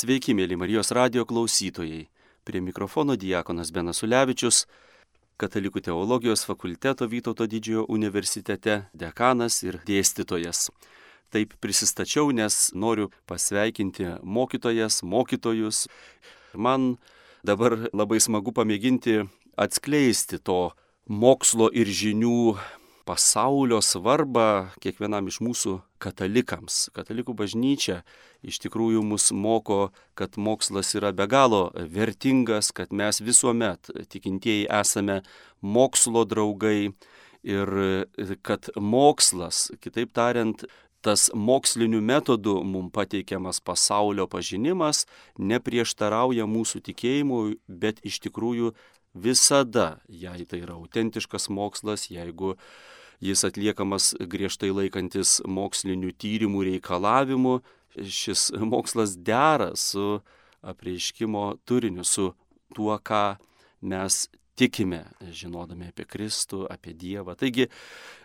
Sveiki, mėly Marijos radio klausytojai. Prie mikrofono Diekonas Benas Ulevičius, Katalikų teologijos fakulteto Vytauto didžiojo universitete dekanas ir dėstytojas. Taip prisistačiau, nes noriu pasveikinti mokytojas, mokytojus. Man dabar labai smagu pamėginti atskleisti to mokslo ir žinių pasaulio svarbą kiekvienam iš mūsų katalikams. Katalikų bažnyčia iš tikrųjų mus moko, kad mokslas yra be galo vertingas, kad mes visuomet tikintieji esame mokslo draugai ir kad mokslas, kitaip tariant, tas mokslinių metodų mums pateikiamas pasaulio pažinimas neprieštarauja mūsų tikėjimui, bet iš tikrųjų visada, jei tai yra autentiškas mokslas, jeigu jis atliekamas griežtai laikantis mokslinių tyrimų reikalavimų, šis mokslas dera su apreiškimo turiniu, su tuo, ką mes tikime, žinodami apie Kristų, apie Dievą. Taigi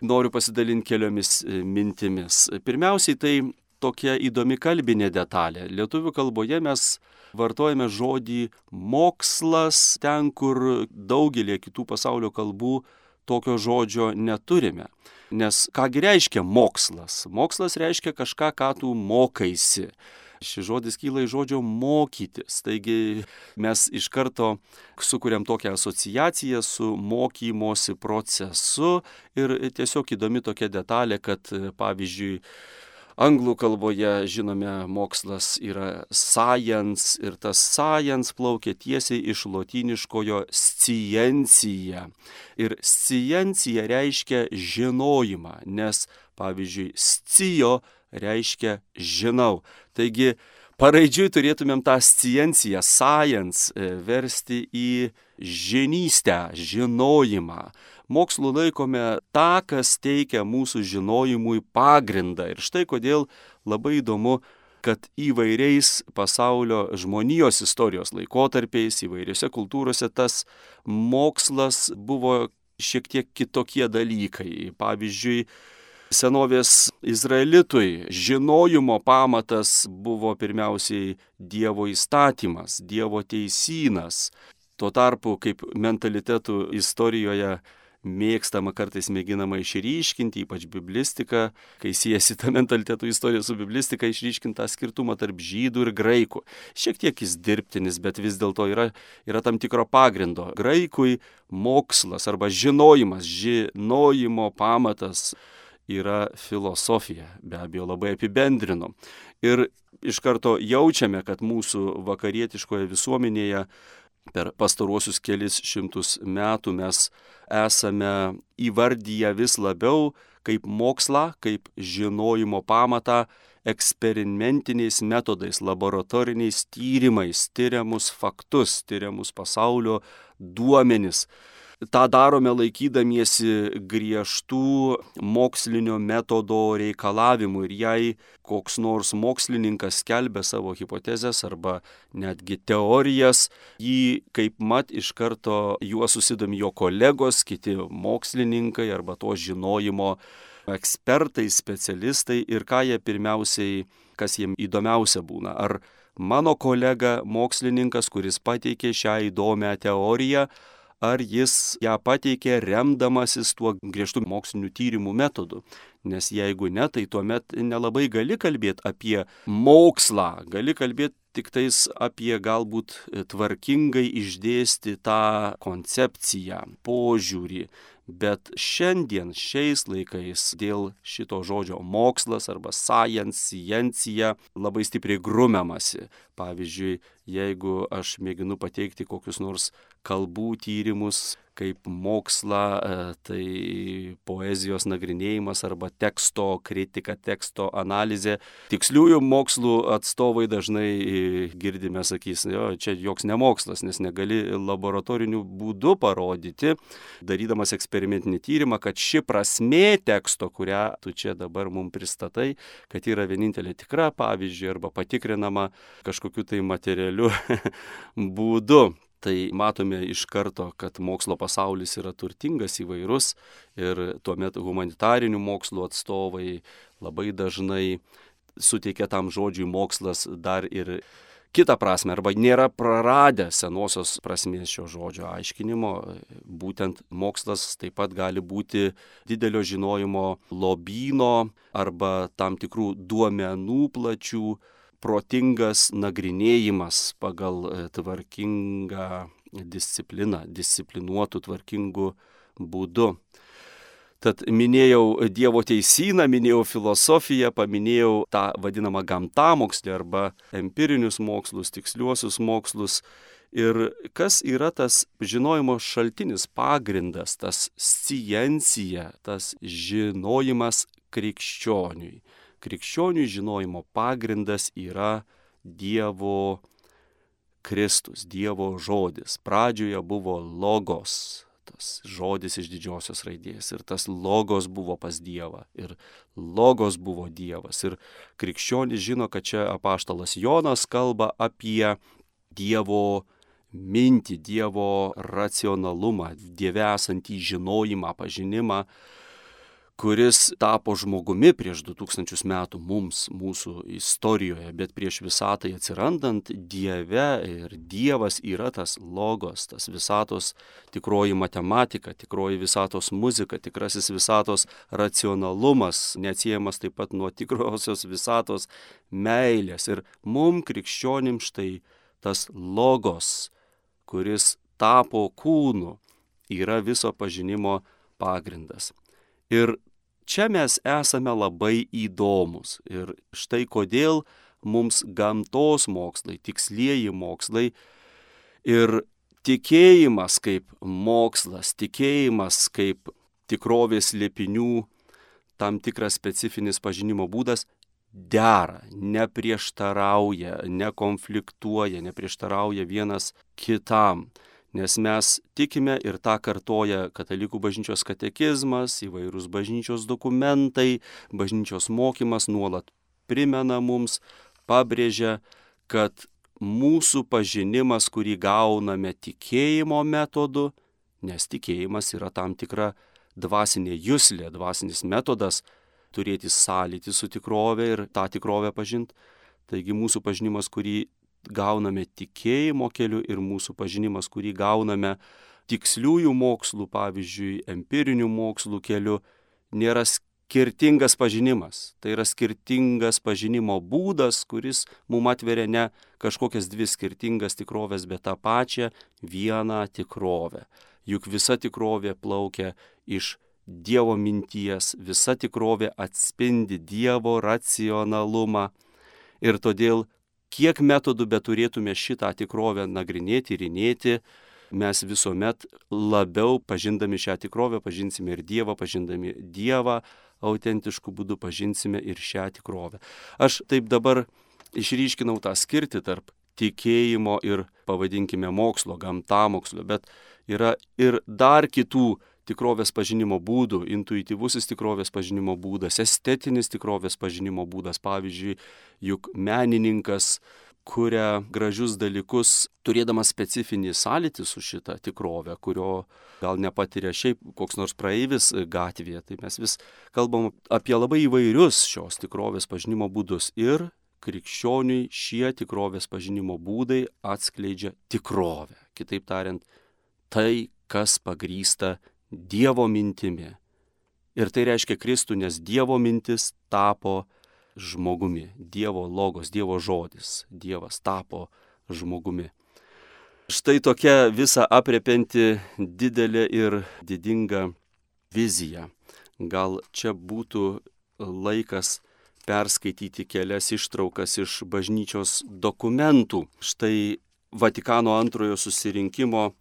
noriu pasidalinti keliomis mintimis. Pirmiausiai tai tokia įdomi kalbinė detalė. Lietuvių kalboje mes vartojame žodį mokslas ten, kur daugelį kitų pasaulio kalbų tokio žodžio neturime. Nes kągi reiškia mokslas? Mokslas reiškia kažką, ką tu mokaisi. Šis žodis kyla iš žodžio mokytis. Taigi mes iš karto sukūrėm tokią asociaciją su mokymosi procesu ir tiesiog įdomi tokia detalė, kad pavyzdžiui, Anglų kalboje, žinome, mokslas yra science ir tas science plaukia tiesiai iš lotiniškojo sciencija. Ir sciencija reiškia žinojimą, nes, pavyzdžiui, scijo reiškia žinau. Taigi, paraidžiui turėtumėm tą scienciją, science versti į žinystę, žinojimą mokslu laikome tą, kas teikia mūsų žinojimui pagrindą. Ir štai kodėl labai įdomu, kad įvairiais pasaulio žmonijos istorijos laikotarpiais, įvairiose kultūrose tas mokslas buvo šiek tiek kitokie dalykai. Pavyzdžiui, senovės izraelitui žinojimo pamatas buvo pirmiausiai Dievo įstatymas, Dievo teisynas. Tuo tarpu, kaip mentalitetų istorijoje mėgstama kartais mėginama išryškinti, ypač biblistika, kai siejasi ta mentalitetų istorija su biblistika, išryškinti tą skirtumą tarp žydų ir graikų. Šiek tiek jis dirbtinis, bet vis dėlto yra, yra tam tikro pagrindo. Graikui mokslas arba žinojimas, žinojimo pamatas yra filosofija, be abejo labai apibendrinu. Ir iš karto jaučiame, kad mūsų vakarietiškoje visuomenėje per pastaruosius kelis šimtus metų mes esame įvardyję vis labiau kaip mokslą, kaip žinojimo pamatą eksperimentiniais metodais, laboratoriniais tyrimais, tyriamus faktus, tyriamus pasaulio duomenis tą darome laikydamiesi griežtų mokslinio metodo reikalavimų ir jei koks nors mokslininkas skelbia savo hipotezes arba netgi teorijas, jį kaip mat iš karto juo susidomi jo kolegos, kiti mokslininkai arba to žinojimo ekspertai, specialistai ir ką jie pirmiausiai, kas jiems įdomiausia būna. Ar mano kolega mokslininkas, kuris pateikė šią įdomią teoriją, ar jis ją pateikė remdamasis tuo griežtų mokslinių tyrimų metodu. Nes jeigu ne, tai tuomet nelabai gali kalbėti apie mokslą, gali kalbėti tik tais apie galbūt tvarkingai išdėsti tą koncepciją, požiūrį. Bet šiandien, šiais laikais, dėl šito žodžio mokslas arba science, sciencija labai stipriai grumiamasi. Pavyzdžiui, jeigu aš mėginu pateikti kokius nors kalbų tyrimus, kaip mokslą, e, tai poezijos nagrinėjimas arba teksto kritika, teksto analizė. Tiksliųjų mokslų atstovai dažnai e, girdime, sakys, jo, čia joks nemokslas, nes negali laboratoriniu būdu parodyti, darydamas eksperimentinį tyrimą, kad ši prasmė teksto, kurią tu čia dabar mums pristatai, kad yra vienintelė tikra, pavyzdžiui, arba patikrinama kažkokiu tai materialiu būdu. Tai matome iš karto, kad mokslo pasaulis yra turtingas įvairus ir tuomet humanitarinių mokslų atstovai labai dažnai suteikia tam žodžiui mokslas dar ir kitą prasme arba nėra praradę senosios prasmės šio žodžio aiškinimo. Būtent mokslas taip pat gali būti didelio žinojimo lobyno arba tam tikrų duomenų plačių protingas nagrinėjimas pagal e, tvarkingą discipliną, disciplinuotų tvarkingų būdų. Tad minėjau Dievo teisyną, minėjau filosofiją, paminėjau tą vadinamą gamtamokslį arba empirinius mokslus, tiksliuosius mokslus. Ir kas yra tas žinojimo šaltinis, pagrindas, tas sciencija, tas žinojimas krikščioniui. Krikščioniui žinojimo pagrindas yra Dievo Kristus, Dievo žodis. Pradžioje buvo logos, tas žodis iš didžiosios raidės. Ir tas logos buvo pas Dievą. Ir logos buvo Dievas. Ir krikščionis žino, kad čia apaštalas Jonas kalba apie Dievo mintį, Dievo racionalumą, Dieve esantį žinojimą, pažinimą, kuris tapo žmogumi prieš 2000 metų mums, mūsų istorijoje, bet prieš visatai atsirandant Dieve ir Dievas yra tas logos, tas visatos tikroji matematika, tikroji visatos muzika, tikrasis visatos racionalumas, neatsiejamas taip pat nuo tikrosios visatos meilės. Ir mum krikščionim štai tas logos, kuris tapo kūnu, yra viso pažinimo pagrindas. Ir čia mes esame labai įdomus. Ir štai kodėl mums gamtos mokslai, tikslieji mokslai ir tikėjimas kaip mokslas, tikėjimas kaip tikrovės liepinių tam tikras specifinis pažinimo būdas dera, neprieštarauja, nekonfliktuoja, neprieštarauja vienas kitam nes mes tikime ir tą kartoja katalikų bažnyčios katekizmas, įvairūs bažnyčios dokumentai, bažnyčios mokymas nuolat primena mums, pabrėžia, kad mūsų pažinimas, kurį gauname tikėjimo metodu, nes tikėjimas yra tam tikra dvasinė jūslė, dvasinis metodas turėti sąlytį su tikrove ir tą tikrovę pažinti. Taigi mūsų pažinimas, kurį gauname tikėjimo keliu ir mūsų pažinimas, kurį gauname tiksliųjų mokslų, pavyzdžiui, empirinių mokslų keliu, nėra skirtingas pažinimas. Tai yra skirtingas pažinimo būdas, kuris mums atveria ne kažkokias dvi skirtingas tikrovės, bet tą pačią vieną tikrovę. Juk visa tikrovė plaukia iš Dievo minties, visa tikrovė atspindi Dievo racionalumą ir todėl kiek metodų beturėtume šitą tikrovę nagrinėti, rinėti, mes visuomet labiau pažindami šią tikrovę pažinsime ir Dievą, pažindami Dievą autentiškų būdų pažinsime ir šią tikrovę. Aš taip dabar išryškinau tą skirtį tarp tikėjimo ir, pavadinkime, mokslo, gamtamokslio, bet yra ir dar kitų tikrovės pažinimo būdų, intuityvusis tikrovės pažinimo būdas, estetinis tikrovės pažinimo būdas. Pavyzdžiui, juk menininkas kuria gražius dalykus, turėdamas specifinį sąlytį su šita tikrovė, kurio gal nepatiria šiaip koks nors praeivis gatvėje. Tai mes vis kalbam apie labai įvairius šios tikrovės pažinimo būdus. Ir krikščioniui šie tikrovės pažinimo būdai atskleidžia tikrovę. Kitaip tariant, tai, kas pagrysta Dievo mintimi. Ir tai reiškia Kristų, nes Dievo mintis tapo žmogumi. Dievo logos, Dievo žodis. Dievas tapo žmogumi. Štai tokia visa apriepianti didelė ir didinga vizija. Gal čia būtų laikas perskaityti kelias ištraukas iš bažnyčios dokumentų. Štai Vatikano antrojo susirinkimo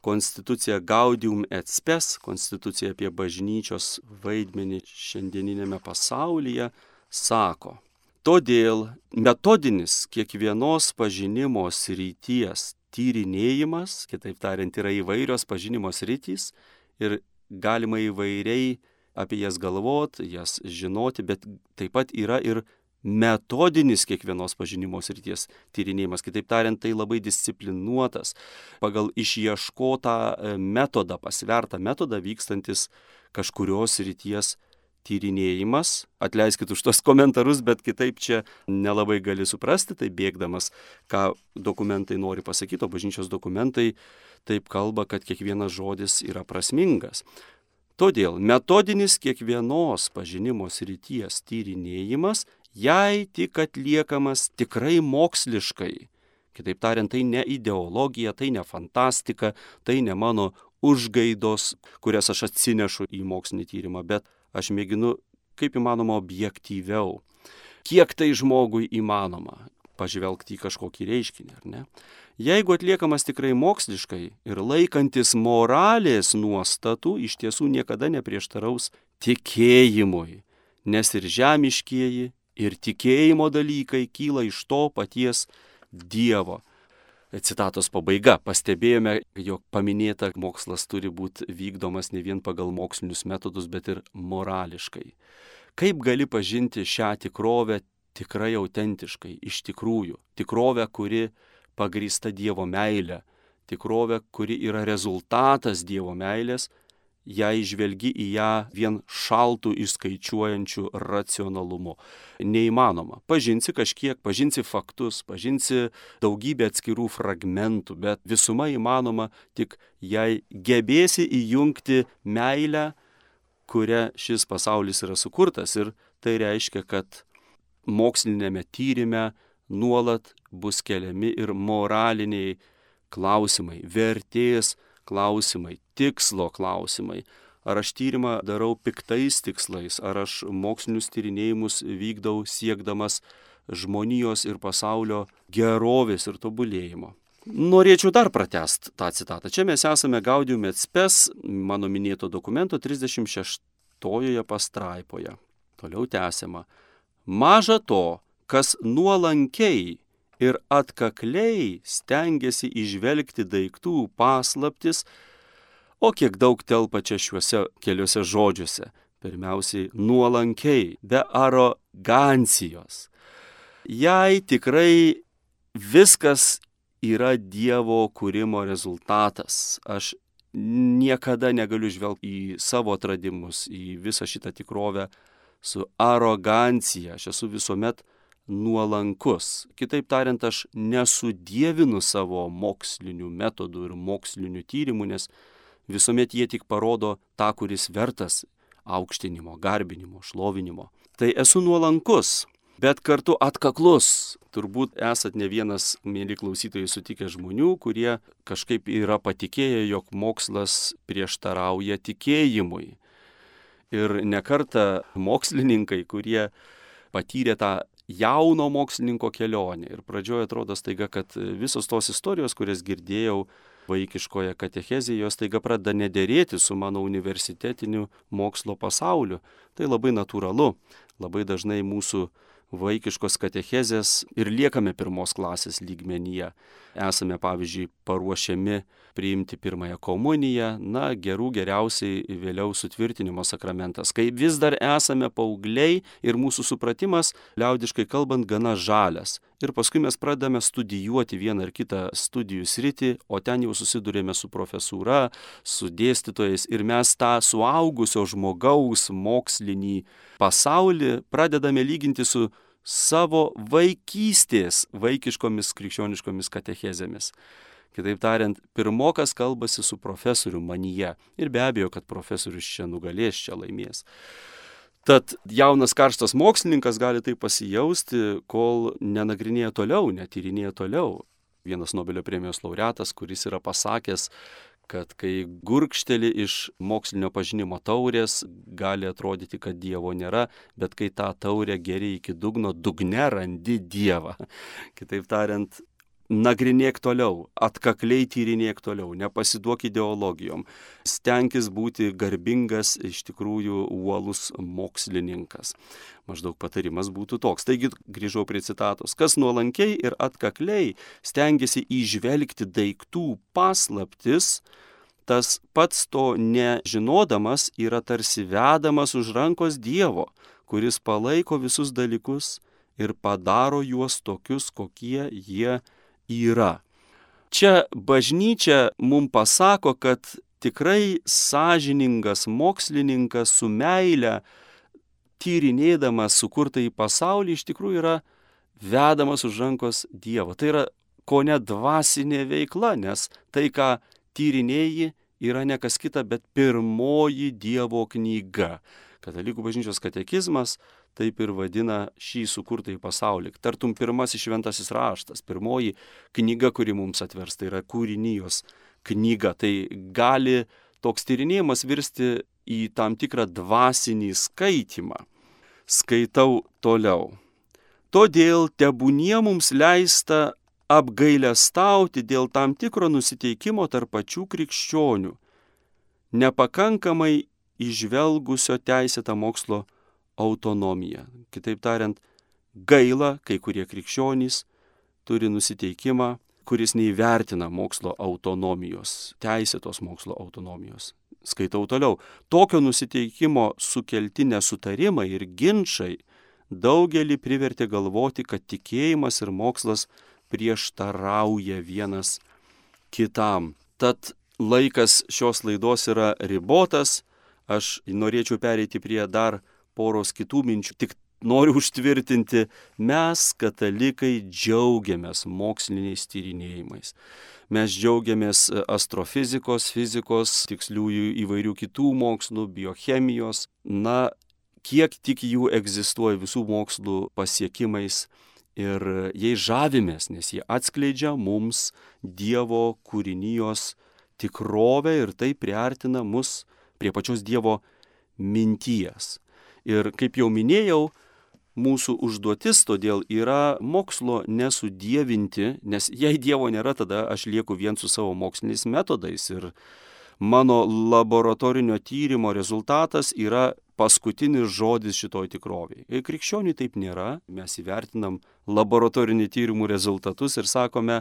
konstitucija Gaudium et Spes, konstitucija apie bažnyčios vaidmenį šiandieninėme pasaulyje, sako, todėl metodinis kiekvienos pažinimo srities tyrinėjimas, kitaip tariant, yra įvairios pažinimo sritys ir galima įvairiai apie jas galvot, jas žinoti, bet taip pat yra ir metodinis kiekvienos pažinimo srities tyrinėjimas. Kitaip tariant, tai labai disciplinuotas, pagal išieškotą e, metodą, pasvertą metodą vykstantis kažkurios srities tyrinėjimas, atleiskit už tos komentarus, bet kitaip čia nelabai gali suprasti, tai bėgdamas, ką dokumentai nori pasakyti, o bažnyčios dokumentai taip kalba, kad kiekvienas žodis yra prasmingas. Todėl metodinis kiekvienos pažinimo srities tyrinėjimas, jei tik atliekamas tikrai moksliškai, kitaip tariant, tai ne ideologija, tai ne fantastika, tai ne mano užgaidos, kurias aš atsinešu į mokslinį tyrimą, bet aš mėginu kaip įmanoma objektyviau. Kiek tai žmogui įmanoma pažvelgti į kažkokį reiškinį, ar ne? Jeigu atliekamas tikrai moksliškai ir laikantis moralės nuostatų, iš tiesų niekada neprieštaraus tikėjimui, nes ir žemiškieji, ir tikėjimo dalykai kyla iš to paties Dievo. Citatos pabaiga. Pastebėjome, jog paminėta mokslas turi būti vykdomas ne vien pagal mokslinius metodus, bet ir morališkai. Kaip gali pažinti šią tikrovę tikrai autentiškai, iš tikrųjų? Tikrovę, kuri pagrįsta Dievo meilė, tikrovę, kuri yra rezultatas Dievo meilės jei žvelgi į ją vien šaltų išskaičiuojančių racionalumu. Neįmanoma. Pažinsi kažkiek, pažinsi faktus, pažinsi daugybę atskirų fragmentų, bet visuma įmanoma tik jei gebėsi įjungti meilę, kuria šis pasaulis yra sukurtas. Ir tai reiškia, kad mokslinėme tyrimė nuolat bus keliami ir moraliniai klausimai, vertės klausimai, tikslo klausimai. Ar aš tyrimą darau piktais tikslais, ar aš mokslinius tyrinėjimus vykdau siekdamas žmonijos ir pasaulio gerovės ir tobulėjimo. Norėčiau dar pratest tą citatą. Čia mes esame Gaudium et spes, mano minėto dokumento 36 pastraipoje. Toliau tęsiama. Maža to, kas nuolankiai ir atkakliai stengiasi išvelgti daiktų paslaptis, O kiek daug telpa čia šiuose keliuose žodžiuose. Pirmiausiai, nuolankiai, be arogancijos. Jei tikrai viskas yra Dievo kūrimo rezultatas, aš niekada negaliu žvelgti į savo atradimus, į visą šitą tikrovę su arogancija. Aš esu visuomet nuolankus. Kitaip tariant, aš nesudievinu savo mokslinių metodų ir mokslinių tyrimų, nes visuomet jie tik parodo tą, kuris vertas aukštinimo, garbinimo, šlovinimo. Tai esu nuolankus, bet kartu atkaklus. Turbūt esat ne vienas, mėly klausytojai, sutikę žmonių, kurie kažkaip yra patikėję, jog mokslas prieštarauja tikėjimui. Ir nekarta mokslininkai, kurie patyrė tą jauno mokslininko kelionę. Ir pradžioje atrodo staiga, kad visos tos istorijos, kurias girdėjau vaikiškoje katechezėje, jos taiga pradeda nederėti su mano universitetiniu mokslo pasauliu. Tai labai natūralu. Labai dažnai mūsų vaikiškos katechezės ir liekame pirmos klasės lygmenyje. Esame, pavyzdžiui, paruošiami priimti pirmąją komuniją, na, gerų geriausiai vėliau sutvirtinimo sakramentas. Kai vis dar esame paaugliai ir mūsų supratimas, liaudiškai kalbant, gana žalias. Ir paskui mes pradame studijuoti vieną ar kitą studijų sritį, o ten jau susidurėme su profesūra, su dėstytojais ir mes tą suaugusio žmogaus mokslinį pasaulį pradedame lyginti su savo vaikystės vaikiškomis krikščioniškomis katechezėmis. Kitaip tariant, pirmokas kalbasi su profesoriu manyje ir be abejo, kad profesorius čia nugalės, čia laimės. Tad jaunas karštas mokslininkas gali tai pasijausti, kol nenagrinėja toliau, netyrinėja toliau. Vienas Nobelio premijos laureatas, kuris yra pasakęs, kad kai gurkšteli iš mokslinio pažinimo taurės, gali atrodyti, kad Dievo nėra, bet kai tą taurę geri iki dugno, dugne randi Dievą. Kitaip tariant, nagrinėk toliau, atkakliai tyrinėk toliau, nepasiduok ideologijom, stenkis būti garbingas, iš tikrųjų uolus mokslininkas. Maždaug patarimas būtų toks. Taigi grįžau prie citatos. Kas nuolankiai ir atkakliai stengiasi įžvelgti daiktų paslaptis, tas pats to nežinodamas yra tarsi vedamas už rankos Dievo, kuris palaiko visus dalykus ir padaro juos tokius, kokie jie yra. Čia bažnyčia mums pasako, kad tikrai sąžiningas mokslininkas su meile tyrinėdamas sukurtą į pasaulį iš tikrųjų yra vedamas už rankos Dievo. Tai yra ko ne dvasinė veikla, nes tai, ką tyrinėjai, yra ne kas kita, bet pirmoji Dievo knyga. Katalikų bažnyčios katekizmas taip ir vadina šį sukurtą į pasaulį. Tartum pirmasis šventasis raštas, pirmoji knyga, kuri mums atversta, yra kūrinijos knyga. Tai gali toks tyrinėjimas virsti į tam tikrą dvasinį skaitimą. Skaitau toliau. Todėl tebūnie mums leista apgailę stauti dėl tam tikro nusiteikimo tarp pačių krikščionių, nepakankamai išvelgusio teisėtą mokslo autonomiją. Kitaip tariant, gaila, kai kurie krikščionys turi nusiteikimą, kuris neįvertina mokslo autonomijos, teisėtos mokslo autonomijos. Skaitau toliau. Tokio nusiteikimo sukelti nesutarimai ir ginčiai daugelį privertė galvoti, kad tikėjimas ir mokslas prieštarauja vienas kitam. Tad laikas šios laidos yra ribotas, aš norėčiau pereiti prie dar poros kitų minčių. Tik noriu užtvirtinti, mes, katalikai, džiaugiamės moksliniais tyrinėjimais. Mes džiaugiamės astrofizikos, fizikos, tiksliųjų įvairių kitų mokslų, biochemijos. Na, kiek tik jų egzistuoja visų mokslų pasiekimais. Ir jais žavimės, nes jie atskleidžia mums Dievo kūrinijos tikrovę ir tai priartina mus prie pačios Dievo minties. Ir kaip jau minėjau, mūsų užduotis todėl yra mokslo nesudėvinti, nes jei Dievo nėra, tada aš lieku vien su savo moksliniais metodais. Ir mano laboratorinio tyrimo rezultatas yra paskutinis žodis šitoj tikroviai. Ir krikščioniui taip nėra, mes įvertinam laboratorinių tyrimų rezultatus ir sakome,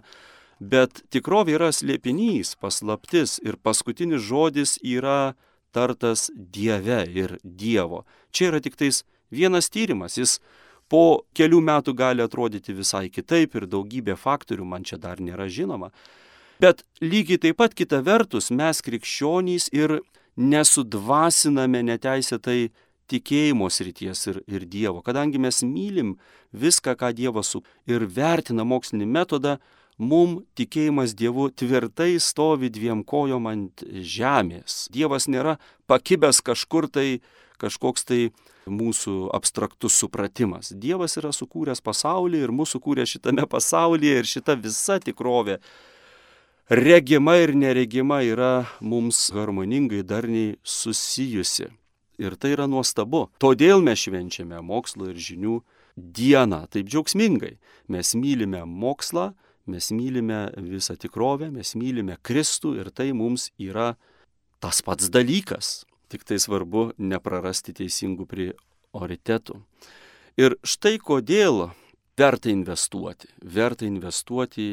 bet tikrovė yra slėpinys, paslaptis. Ir paskutinis žodis yra tartas Dieve ir Dievo. Čia yra tik tais vienas tyrimas, jis po kelių metų gali atrodyti visai kitaip ir daugybė faktorių man čia dar nėra žinoma. Bet lygiai taip pat kita vertus mes krikščionys ir nesudvasiname neteisėtai tikėjimo srities ir, ir Dievo, kadangi mes mylim viską, ką Dievas su ir vertina mokslinį metodą, mum tikėjimas Dievu tvirtai stovi dviem kojom ant žemės. Dievas nėra pakibęs kažkur tai, kažkoks tai mūsų abstraktus supratimas. Dievas yra sukūręs pasaulį ir mūsų kūrė šitame pasaulyje ir šita visa tikrovė regima ir neregima yra mums harmoningai darniai susijusi. Ir tai yra nuostabu. Todėl mes švenčiame mokslo ir žinių dieną taip džiaugsmingai. Mes mylime mokslą, mes mylime visą tikrovę, mes mylime Kristų ir tai mums yra tas pats dalykas. Tik tai svarbu neprarasti teisingų prioritetų. Ir štai kodėl verta investuoti. Verta investuoti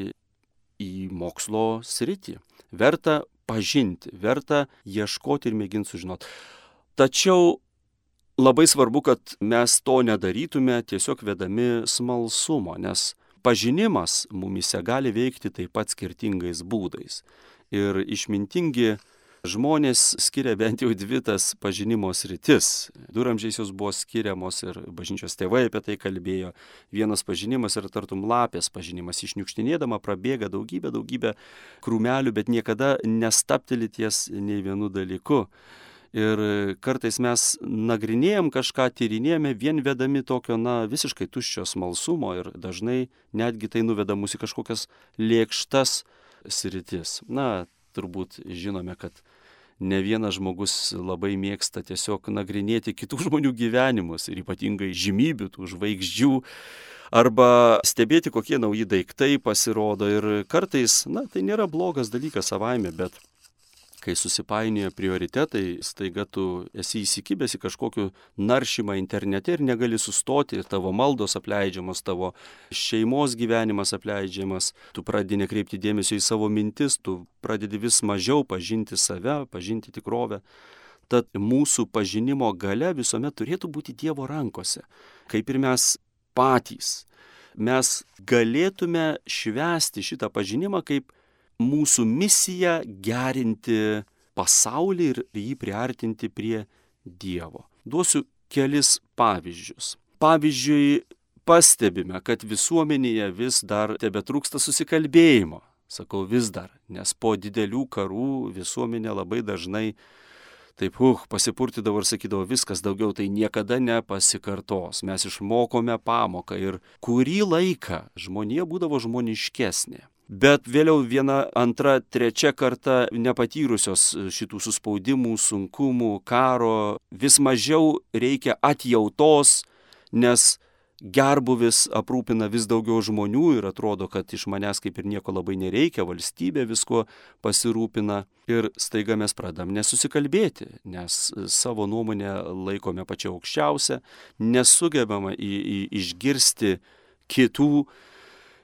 į mokslo sritį. Verta pažinti, verta ieškoti ir mėginti sužinoti. Tačiau labai svarbu, kad mes to nedarytume tiesiog vedami smalsumo, nes pažinimas mumise gali veikti taip pat skirtingais būdais. Ir išmintingi žmonės skiria bent jau dvi tas pažinimo sritis. Duramžiais jos buvo skiriamos ir bažnyčios tėvai apie tai kalbėjo. Vienas pažinimas yra tartum lapės pažinimas. Išniukštinėdama prabėga daugybė, daugybė krūmelių, bet niekada nestapteli ties nei vienu dalyku. Ir kartais mes nagrinėjom kažką, tyrinėjame vien vedami tokio, na, visiškai tuščio smalsumo ir dažnai netgi tai nuveda mus į kažkokias lėkštas sritis. Na, turbūt žinome, kad ne vienas žmogus labai mėgsta tiesiog nagrinėti kitų žmonių gyvenimus ir ypatingai žymybių, tų žvaigždžių, arba stebėti, kokie nauji daiktai pasirodo. Ir kartais, na, tai nėra blogas dalykas savaime, bet kai susipainioja prioritetai, staiga tu esi įsikibęs į kažkokį naršymą internete ir negali sustoti, tavo maldos apleidžiamas, tavo šeimos gyvenimas apleidžiamas, tu pradedi nekreipti dėmesio į savo mintis, tu pradedi vis mažiau pažinti save, pažinti tikrovę. Tad mūsų pažinimo gale visuomet turėtų būti Dievo rankose, kaip ir mes patys. Mes galėtume švęsti šitą pažinimą kaip mūsų misija gerinti pasaulį ir jį priartinti prie Dievo. Duosiu kelis pavyzdžius. Pavyzdžiui, pastebime, kad visuomenėje vis dar tebetrūksta susikalbėjimo. Sakau vis dar, nes po didelių karų visuomenė labai dažnai taip, uh, pasipurtydavo ir sakydavo, viskas daugiau tai niekada nepasikartos. Mes išmokome pamoką ir kurį laiką žmonija būdavo žmoniškesnė. Bet vėliau viena, antra, trečia karta nepatyrusios šitų suspaudimų, sunkumų, karo, vis mažiau reikia atjautos, nes gerbuvis aprūpina vis daugiau žmonių ir atrodo, kad iš manęs kaip ir nieko labai nereikia, valstybė visko pasirūpina ir staiga mes pradam nesusikalbėti, nes savo nuomonę laikome pačia aukščiausia, nesugebama į, į, išgirsti kitų.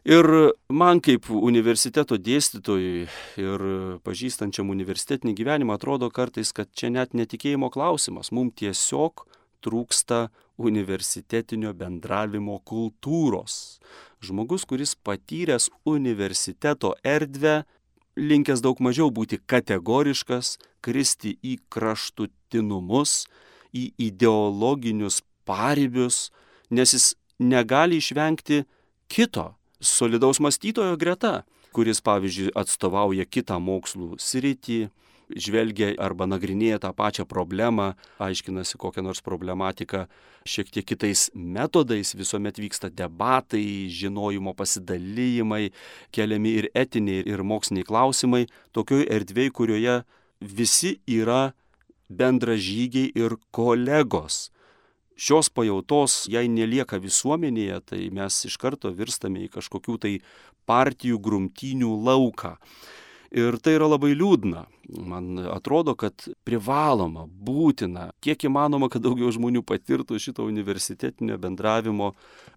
Ir man kaip universiteto dėstytojui ir pažįstančiam universitetinį gyvenimą atrodo kartais, kad čia net netikėjimo klausimas, mums tiesiog trūksta universitetinio bendravimo kultūros. Žmogus, kuris patyręs universiteto erdvę, linkęs daug mažiau būti kategoriškas, kristi į kraštutinumus, į ideologinius paribius, nes jis negali išvengti kito, solidaus mąstytojo greta, kuris, pavyzdžiui, atstovauja kitą mokslų sritį, žvelgia arba nagrinėja tą pačią problemą, aiškinasi kokią nors problematiką šiek tiek kitais metodais, visuomet vyksta debatai, žinojimo pasidalijimai, keliami ir etiniai, ir moksliniai klausimai, tokioje erdvėje, kurioje visi yra bendražygiai ir kolegos. Šios pajautos, jei nelieka visuomenėje, tai mes iš karto virstame į kažkokių tai partijų grumtynių lauką. Ir tai yra labai liūdna. Man atrodo, kad privaloma, būtina, kiek įmanoma, kad daugiau žmonių patirtų šito universitetinio bendravimo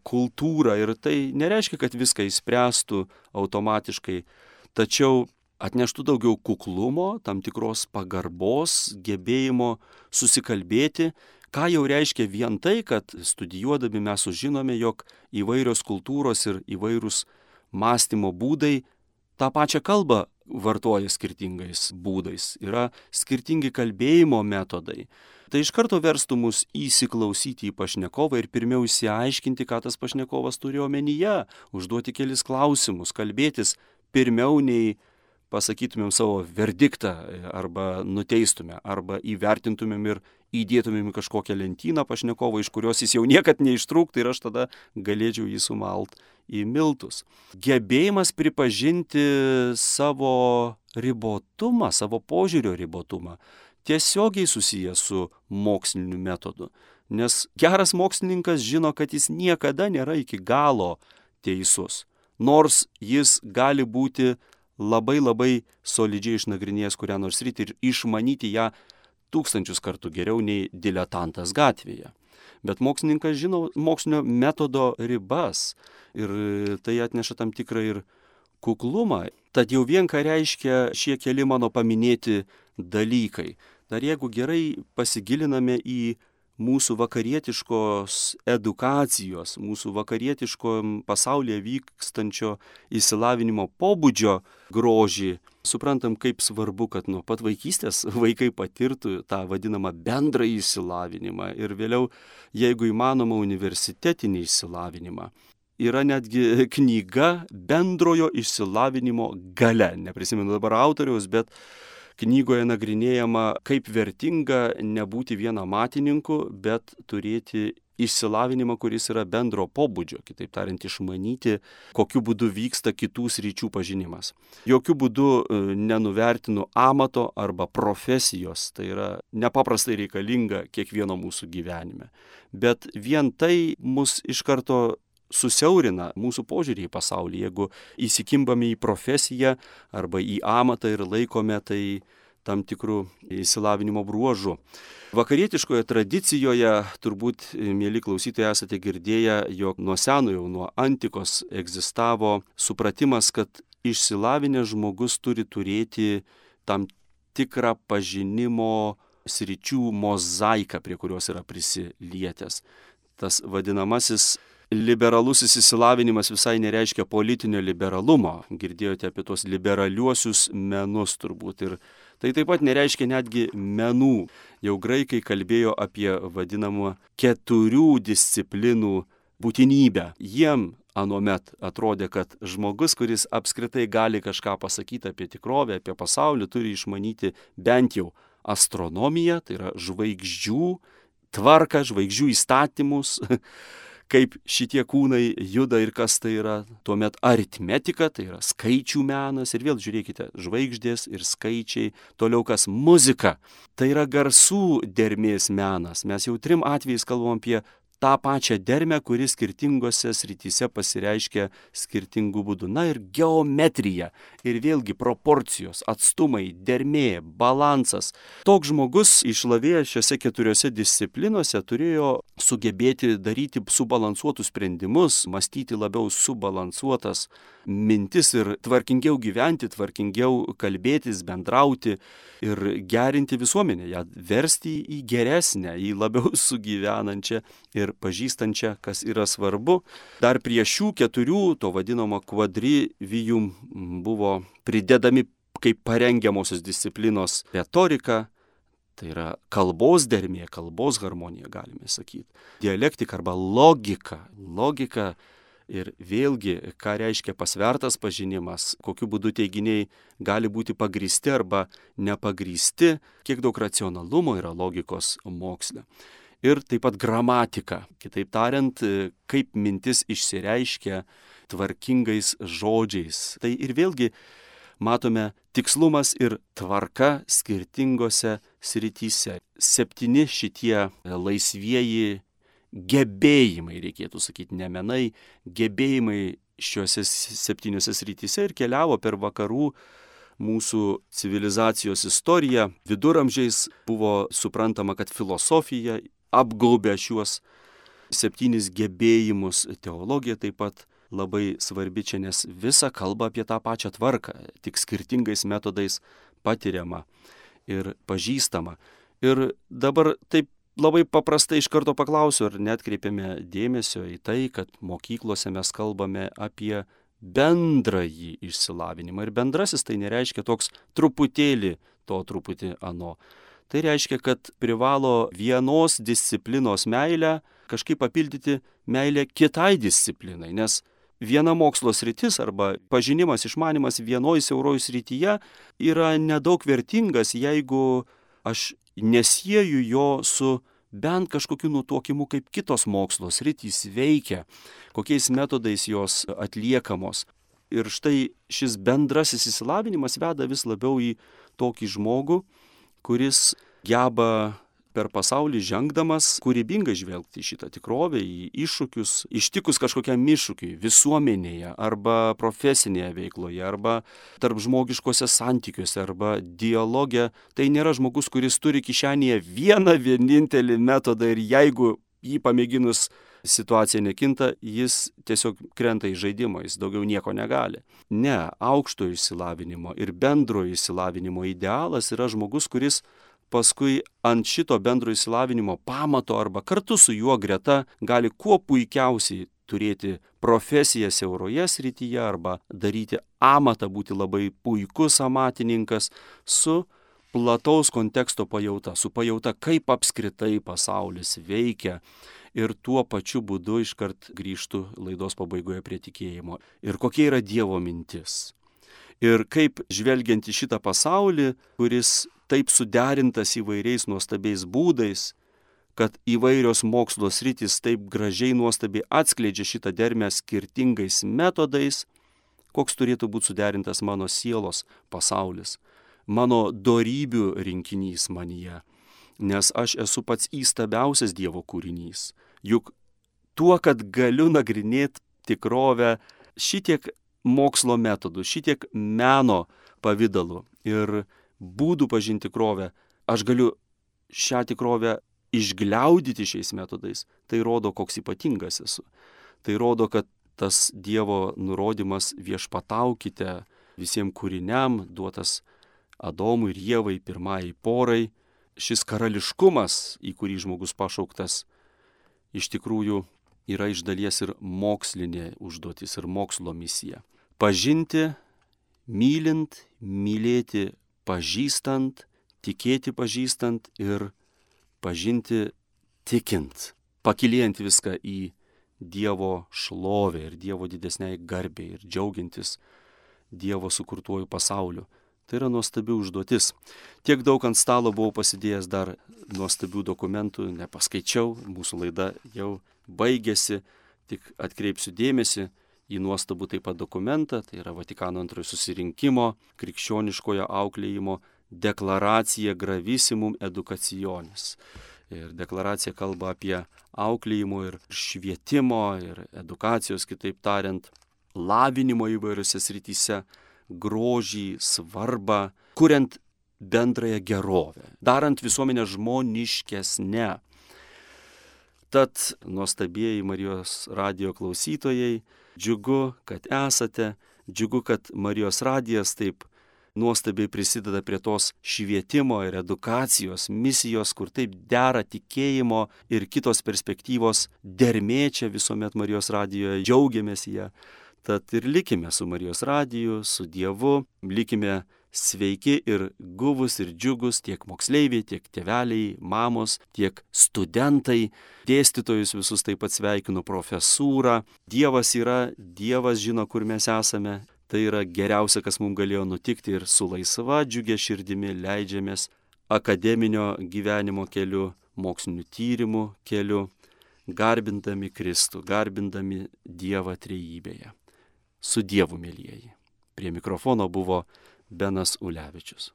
kultūrą. Ir tai nereiškia, kad viską įspręstų automatiškai, tačiau atneštų daugiau kuklumo, tam tikros pagarbos, gebėjimo susikalbėti, ką jau reiškia vien tai, kad studijuodami mes sužinome, jog įvairios kultūros ir įvairūs mąstymo būdai tą pačią kalbą vartoja skirtingais būdais, yra skirtingi kalbėjimo metodai. Tai iš karto verstų mus įsiklausyti į pašnekovą ir pirmiau įsiaiškinti, ką tas pašnekovas turi omenyje, užduoti kelis klausimus, kalbėtis pirmiau nei pasakytumėm savo verdiktą arba nuteistume, arba įvertintumėm ir įdėtumėm į kažkokią lentyną pašnekovo, iš kurios jis jau niekad neištrūktų ir aš tada galėčiau jį sumalt į miltus. Gebėjimas pripažinti savo ribotumą, savo požiūrio ribotumą tiesiogiai susijęs su moksliniu metodu. Nes geras mokslininkas žino, kad jis niekada nėra iki galo teisus. Nors jis gali būti labai labai solidžiai išnagrinėjęs kurią nors rytį ir išmanyti ją tūkstančius kartų geriau nei diletantas gatvėje. Bet mokslininkas žino mokslinio metodo ribas ir tai atneša tam tikrą ir kuklumą. Tad jau vien ką reiškia šie keli mano paminėti dalykai. Dar jeigu gerai pasigiliname į mūsų vakarietiškos edukacijos, mūsų vakarietiško pasaulyje vykstančio įsilavinimo pobūdžio grožį, suprantam, kaip svarbu, kad nuo pat vaikystės vaikai patirtų tą vadinamą bendrą įsilavinimą ir vėliau, jeigu įmanoma, universitetinį įsilavinimą. Yra netgi knyga bendrojo išsilavinimo gale. Neprisimenu dabar autoriaus, bet knygoje nagrinėjama, kaip vertinga nebūti vienamatininku, bet turėti išsilavinimą, kuris yra bendro pobūdžio, kitaip tariant, išmanyti, kokiu būdu vyksta kitų sryčių pažinimas. Jokių būdų e, nenuvertinu amato arba profesijos, tai yra nepaprastai reikalinga kiekvieno mūsų gyvenime. Bet vien tai mus iš karto susiaurina mūsų požiūrį į pasaulį, jeigu įsikimbame į profesiją arba į amatą ir laikome tai tam tikrų įsilavinimo bruožų. Vakarietiškoje tradicijoje turbūt, mėly klausytojai, esate girdėję, jog nuo seno jau nuo antikos egzistavo supratimas, kad išsilavinęs žmogus turi turėti tam tikrą pažinimo sričių mozaiką, prie kurios yra prisilietęs. Tas vadinamasis liberalusis įsilavinimas visai nereiškia politinio liberalumo. Girdėjote apie tos liberaliuosius menus turbūt. Ir tai taip pat nereiškia netgi menų. Jau graikai kalbėjo apie vadinamą keturių disciplinų būtinybę. Jiem anuomet atrodė, kad žmogus, kuris apskritai gali kažką pasakyti apie tikrovę, apie pasaulį, turi išmanyti bent jau astronomiją, tai yra žvaigždžių tvarką, žvaigždžių įstatymus, kaip šitie kūnai juda ir kas tai yra. Tuomet aritmetika, tai yra skaičių menas ir vėl žiūrėkite, žvaigždės ir skaičiai, toliau kas muzika. Tai yra garsų dermės menas. Mes jau trim atvejais kalbam apie tą pačią dermę, kuri skirtingose srityse pasireiškia skirtingų būdų. Na ir geometrija. Ir vėlgi proporcijos, atstumai, dermė, balansas. Toks žmogus išlavėjęs šiuose keturiose disciplinuose turėjo sugebėti daryti subalansuotus sprendimus, mąstyti labiau subalansuotas mintis ir tvarkingiau gyventi, tvarkingiau kalbėtis, bendrauti ir gerinti visuomenę, ją versti į geresnę, į labiau sugyvenančią ir pažįstančią, kas yra svarbu. Dar prie šių keturių, to vadinamo kvadrivijum, buvo pridedami kaip parengiamosios disciplinos retorika, tai yra kalbos dermė, kalbos harmonija, galime sakyti, dialektika arba logika. Logika ir vėlgi, ką reiškia pasvertas pažinimas, kokiu būdu teiginiai gali būti pagristi arba nepagristi, kiek daug racionalumo yra logikos moksle ir taip pat gramatika. Kitaip tariant, kaip mintis išsireiškia tvarkingais žodžiais. Tai ir vėlgi matome tikslumas ir tvarka skirtingose srityse. Septyni šitie laisvieji gebėjimai, reikėtų sakyti, nemenai, gebėjimai šiuose septyniose srityse ir keliavo per vakarų mūsų civilizacijos istoriją. Viduramžiais buvo suprantama, kad filosofija apgaubia šiuos septynis gebėjimus. Teologija taip pat labai svarbi čia, nes visa kalba apie tą pačią tvarką, tik skirtingais metodais patiriama ir pažįstama. Ir dabar taip labai paprastai iš karto paklausiu, ar net kreipiame dėmesio į tai, kad mokyklose mes kalbame apie bendrąjį išsilavinimą. Ir bendrasis tai nereiškia toks truputėlį to truputį ano. Tai reiškia, kad privalo vienos disciplinos meilę kažkaip papildyti meilę kitai disciplinai, nes viena mokslo sritis arba pažinimas, išmanimas vienoje siauroje srityje yra nedaug vertingas, jeigu aš nesieju jo su bent kažkokiu nutokimu, kaip kitos mokslo sritys veikia, kokiais metodais jos atliekamos. Ir štai šis bendrasis įsilavinimas veda vis labiau į tokį žmogų, kuris geba per pasaulį žengdamas kūrybingai žvelgti į šitą tikrovę, į iššūkius, ištikus kažkokiam iššūkiui visuomenėje arba profesinėje veikloje arba tarp žmogiškose santykiuose arba dialoge. Tai nėra žmogus, kuris turi kišenėje vieną vienintelį metodą ir jeigu jį pamėginus situacija nekinta, jis tiesiog krenta į žaidimą, jis daugiau nieko negali. Ne, aukšto išsilavinimo ir bendro išsilavinimo idealas yra žmogus, kuris paskui ant šito bendro įsilavinimo pamato arba kartu su juo greta gali kuo puikiausiai turėti profesiją siauroje srityje arba daryti amatą, būti labai puikus amatininkas su plataus konteksto pajauta, su pajauta, kaip apskritai pasaulis veikia. Ir tuo pačiu būdu iškart grįžtų laidos pabaigoje prie tikėjimo. Ir kokia yra Dievo mintis. Ir kaip žvelgiant į šitą pasaulį, kuris taip suderintas įvairiais nuostabiais būdais, kad įvairios mokslo sritys taip gražiai nuostabiai atskleidžia šitą dermę skirtingais metodais, koks turėtų būti suderintas mano sielos pasaulis, mano darybių rinkinys manyje, nes aš esu pats įstabiausias Dievo kūrinys. Juk tuo, kad galiu nagrinėti tikrovę šitiek mokslo metodų, šitiek meno pavydalu ir būdų pažinti tikrovę, aš galiu šią tikrovę išgliaudyti šiais metodais, tai rodo, koks ypatingas esu. Tai rodo, kad tas Dievo nurodymas viešpataukite visiems kūriniam duotas Adomui ir Jėvai pirmai porai, šis karališkumas, į kurį žmogus pašauktas, iš tikrųjų yra iš dalies ir mokslinė užduotis ir mokslo misija. Pažinti, mylint, mylėti pažįstant, tikėti pažįstant ir išpažinti tikint, pakiliejant viską į Dievo šlovę ir Dievo didesniai garbei ir džiaugiantis Dievo sukurtuoju pasauliu. Tai yra nuostabi užduotis. Tiek daug ant stalo buvau pasidėjęs dar nuostabių dokumentų, nepaskaičiau, mūsų laida jau baigėsi, tik atkreipsiu dėmesį į nuostabų taip pat dokumentą, tai yra Vatikano antrojo susirinkimo, krikščioniškojo auklėjimo deklaracija gravisimum edukacionis. Ir deklaracija kalba apie auklėjimo ir švietimo ir edukacijos, kitaip tariant, lavinimo įvairiose srityse grožį, svarbą, kuriant bendrąją gerovę, darant visuomenę žmoniškesnę. Tad nuostabieji Marijos radio klausytojai, džiugu, kad esate, džiugu, kad Marijos radijas taip nuostabiai prisideda prie tos švietimo ir edukacijos misijos, kur taip dera tikėjimo ir kitos perspektyvos dermė čia visuomet Marijos radijoje, džiaugiamės ją. Tad ir likime su Marijos radiju, su Dievu, likime sveiki ir guvus ir džiugus tiek moksleiviai, tiek tėveliai, mamos, tiek studentai, dėstytojus visus taip pat sveikinu, profesūrą. Dievas yra, Dievas žino, kur mes esame. Tai yra geriausia, kas mums galėjo nutikti ir su laisva džiugia širdimi leidžiamės akademinio gyvenimo keliu, mokslinių tyrimų keliu, garbindami Kristų, garbindami Dievą trejybėje su Dievu, mėlyjeji. Prie mikrofono buvo Benas Ulevičius.